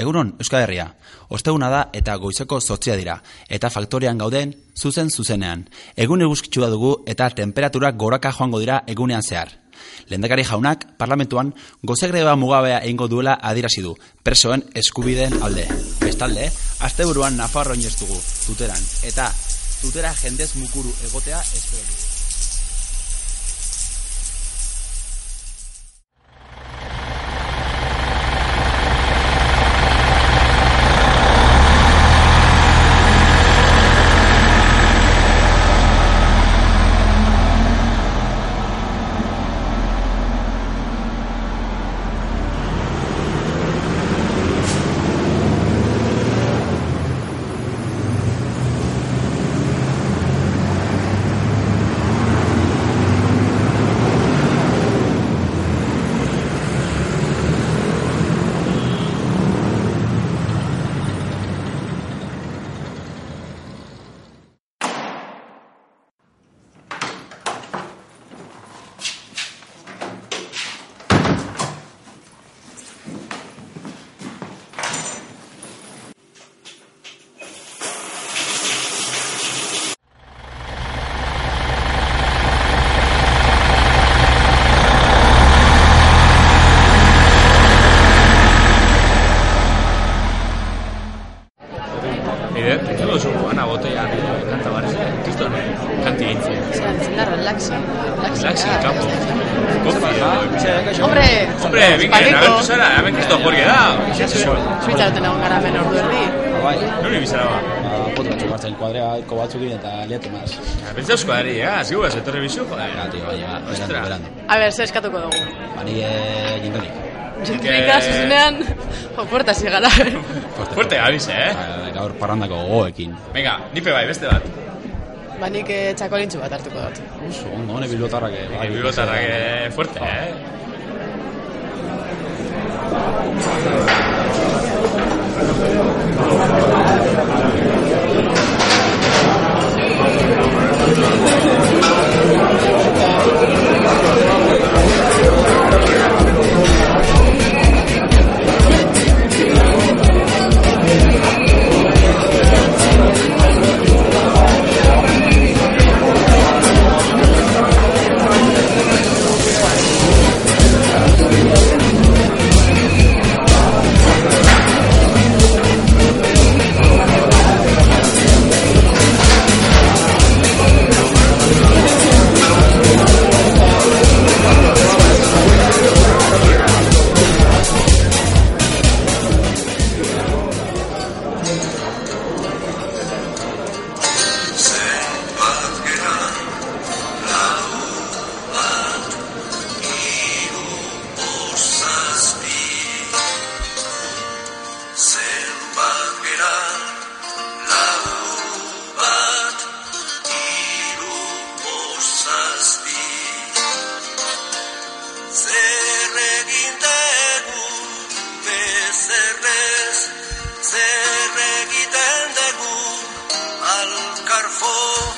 Egunon, Euskal Herria. Osteguna da eta goizeko zortzia dira. Eta faktorean gauden, zuzen zuzenean. Egun eguzkitsua dugu eta temperaturak goraka joango dira egunean zehar. Lendakari jaunak, parlamentuan, gozegreba mugabea egingo duela adirazi du, presoen eskubideen alde. Bestalde, azte buruan Nafarro dugu, tuteran, eta tutera jendez mukuru egotea espero dugu. Hombre, Hombre, binge, Paneko. agertu zara, hemen kriston jorge da. Suitzaraten egon gara hemen ordu erdi. Bai, Nuri bizara ba. ba, foto batzuk hartzen kuadreako batzukin eta liatu maz. Pentsa eusko dari, eh? Zigu ez, etorri bizu, joder. Ja, tio, bai, ba, Ostra. berandu, berandu. A ber, zer eskatuko dugu. Ba, nire jintonik. Zentrika, zuzenean, jo, puerta zigara. Fuerte gabiz, eh? Gaur parrandako gogoekin. Venga, nipe bai, beste bat. Ba, nik eh, txakolintxu bat hartuko dut. Oso, ondo, hone bilbotarrak. eh, bai, Bibotarrak eh, fuerte, eh? Oh.